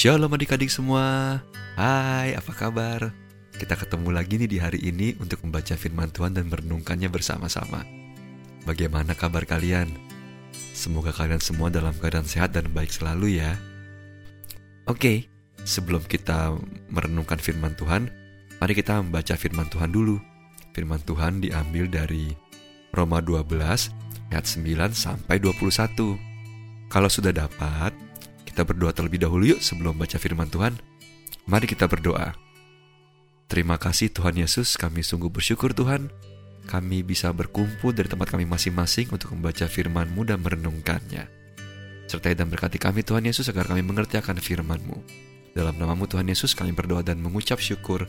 Shalom adik-adik semua. Hai apa kabar? Kita ketemu lagi nih di hari ini untuk membaca firman Tuhan dan merenungkannya bersama-sama. Bagaimana kabar kalian? Semoga kalian semua dalam keadaan sehat dan baik selalu ya. Oke, sebelum kita merenungkan firman Tuhan Mari kita membaca firman Tuhan dulu. Firman Tuhan diambil dari Roma 12 ayat 9 sampai 21 Kalau sudah dapat, kita berdoa terlebih dahulu yuk sebelum baca firman Tuhan. Mari kita berdoa. Terima kasih Tuhan Yesus, kami sungguh bersyukur Tuhan. Kami bisa berkumpul dari tempat kami masing-masing untuk membaca firman-Mu dan merenungkannya. Sertai dan berkati kami Tuhan Yesus agar kami mengerti akan firman-Mu. Dalam namamu Tuhan Yesus kami berdoa dan mengucap syukur.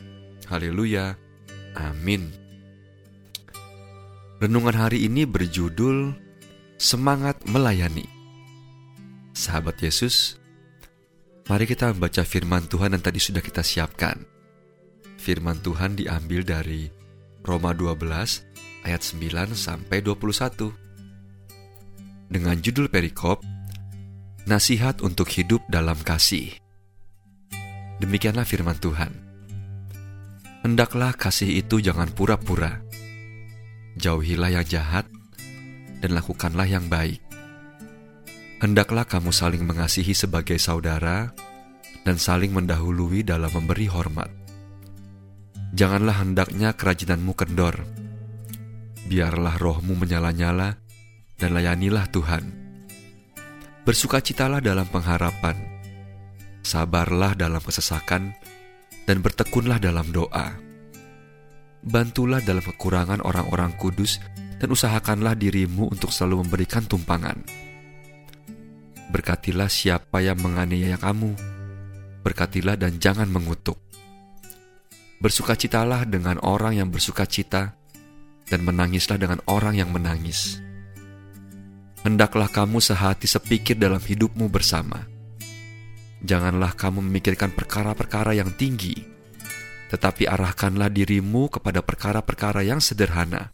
Haleluya. Amin. Renungan hari ini berjudul Semangat Melayani. Sahabat Yesus, mari kita membaca firman Tuhan yang tadi sudah kita siapkan. Firman Tuhan diambil dari Roma 12 ayat 9 sampai 21. Dengan judul perikop, Nasihat untuk hidup dalam kasih. Demikianlah firman Tuhan. Hendaklah kasih itu jangan pura-pura. Jauhilah yang jahat dan lakukanlah yang baik Hendaklah kamu saling mengasihi sebagai saudara dan saling mendahului dalam memberi hormat. Janganlah hendaknya kerajinanmu kendor. Biarlah rohmu menyala-nyala dan layanilah Tuhan. Bersukacitalah dalam pengharapan. Sabarlah dalam kesesakan dan bertekunlah dalam doa. Bantulah dalam kekurangan orang-orang kudus dan usahakanlah dirimu untuk selalu memberikan tumpangan Berkatilah siapa yang menganiaya kamu. Berkatilah dan jangan mengutuk. Bersukacitalah dengan orang yang bersukacita, dan menangislah dengan orang yang menangis. Hendaklah kamu sehati sepikir dalam hidupmu bersama. Janganlah kamu memikirkan perkara-perkara yang tinggi, tetapi arahkanlah dirimu kepada perkara-perkara yang sederhana.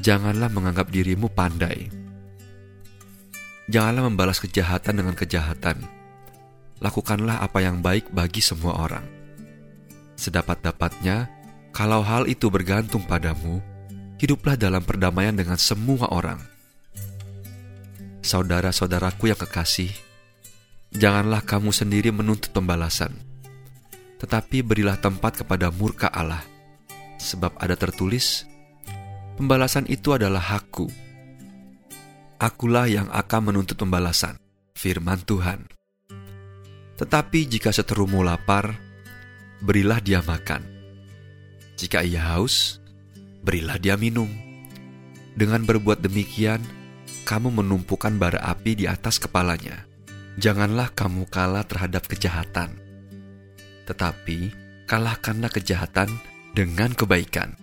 Janganlah menganggap dirimu pandai Janganlah membalas kejahatan dengan kejahatan. Lakukanlah apa yang baik bagi semua orang. Sedapat-dapatnya, kalau hal itu bergantung padamu, hiduplah dalam perdamaian dengan semua orang. Saudara-saudaraku yang kekasih, janganlah kamu sendiri menuntut pembalasan, tetapi berilah tempat kepada murka Allah, sebab ada tertulis, "Pembalasan itu adalah hakku." Akulah yang akan menuntut pembalasan, firman Tuhan. Tetapi jika seterumu lapar, berilah dia makan. Jika ia haus, berilah dia minum. Dengan berbuat demikian, kamu menumpukan bara api di atas kepalanya. Janganlah kamu kalah terhadap kejahatan, tetapi kalahkanlah kejahatan dengan kebaikan.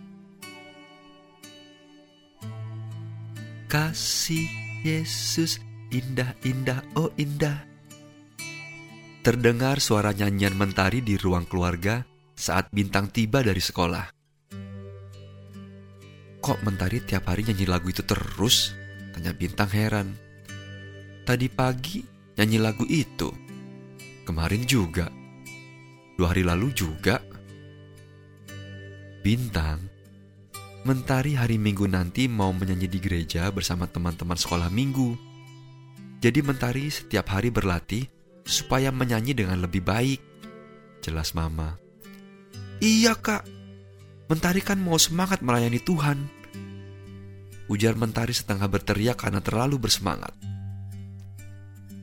Kasih Yesus indah-indah oh indah. Terdengar suara nyanyian mentari di ruang keluarga saat bintang tiba dari sekolah. Kok mentari tiap hari nyanyi lagu itu terus? Tanya bintang heran. Tadi pagi nyanyi lagu itu. Kemarin juga. Dua hari lalu juga. Bintang Mentari hari Minggu nanti mau menyanyi di gereja bersama teman-teman sekolah Minggu. Jadi Mentari setiap hari berlatih supaya menyanyi dengan lebih baik. Jelas Mama. Iya kak, Mentari kan mau semangat melayani Tuhan. Ujar Mentari setengah berteriak karena terlalu bersemangat.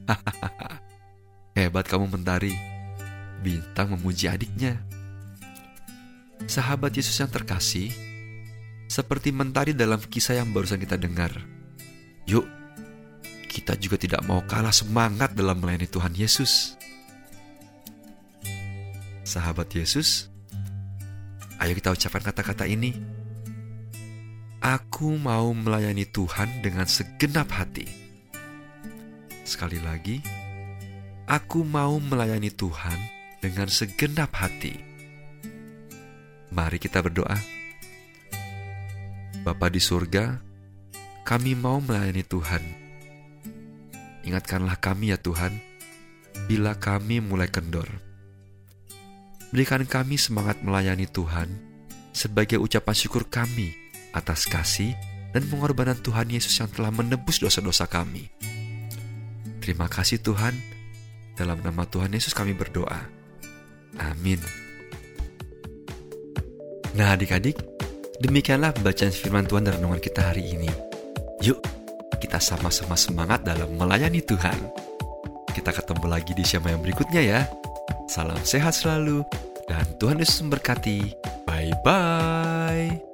Hahaha, hebat kamu Mentari. Bintang memuji adiknya. Sahabat Yesus yang terkasih, seperti mentari dalam kisah yang barusan kita dengar. Yuk, kita juga tidak mau kalah semangat dalam melayani Tuhan Yesus. Sahabat Yesus, ayo kita ucapkan kata-kata ini. Aku mau melayani Tuhan dengan segenap hati. Sekali lagi, aku mau melayani Tuhan dengan segenap hati. Mari kita berdoa. Bapa di surga, kami mau melayani Tuhan. Ingatkanlah kami ya Tuhan, bila kami mulai kendor. Berikan kami semangat melayani Tuhan sebagai ucapan syukur kami atas kasih dan pengorbanan Tuhan Yesus yang telah menebus dosa-dosa kami. Terima kasih Tuhan, dalam nama Tuhan Yesus kami berdoa. Amin. Nah adik-adik, demikianlah pembacaan firman Tuhan dan renungan kita hari ini. Yuk, kita sama-sama semangat dalam melayani Tuhan. Kita ketemu lagi di Syama yang berikutnya ya. Salam sehat selalu, dan Tuhan Yesus memberkati. Bye-bye.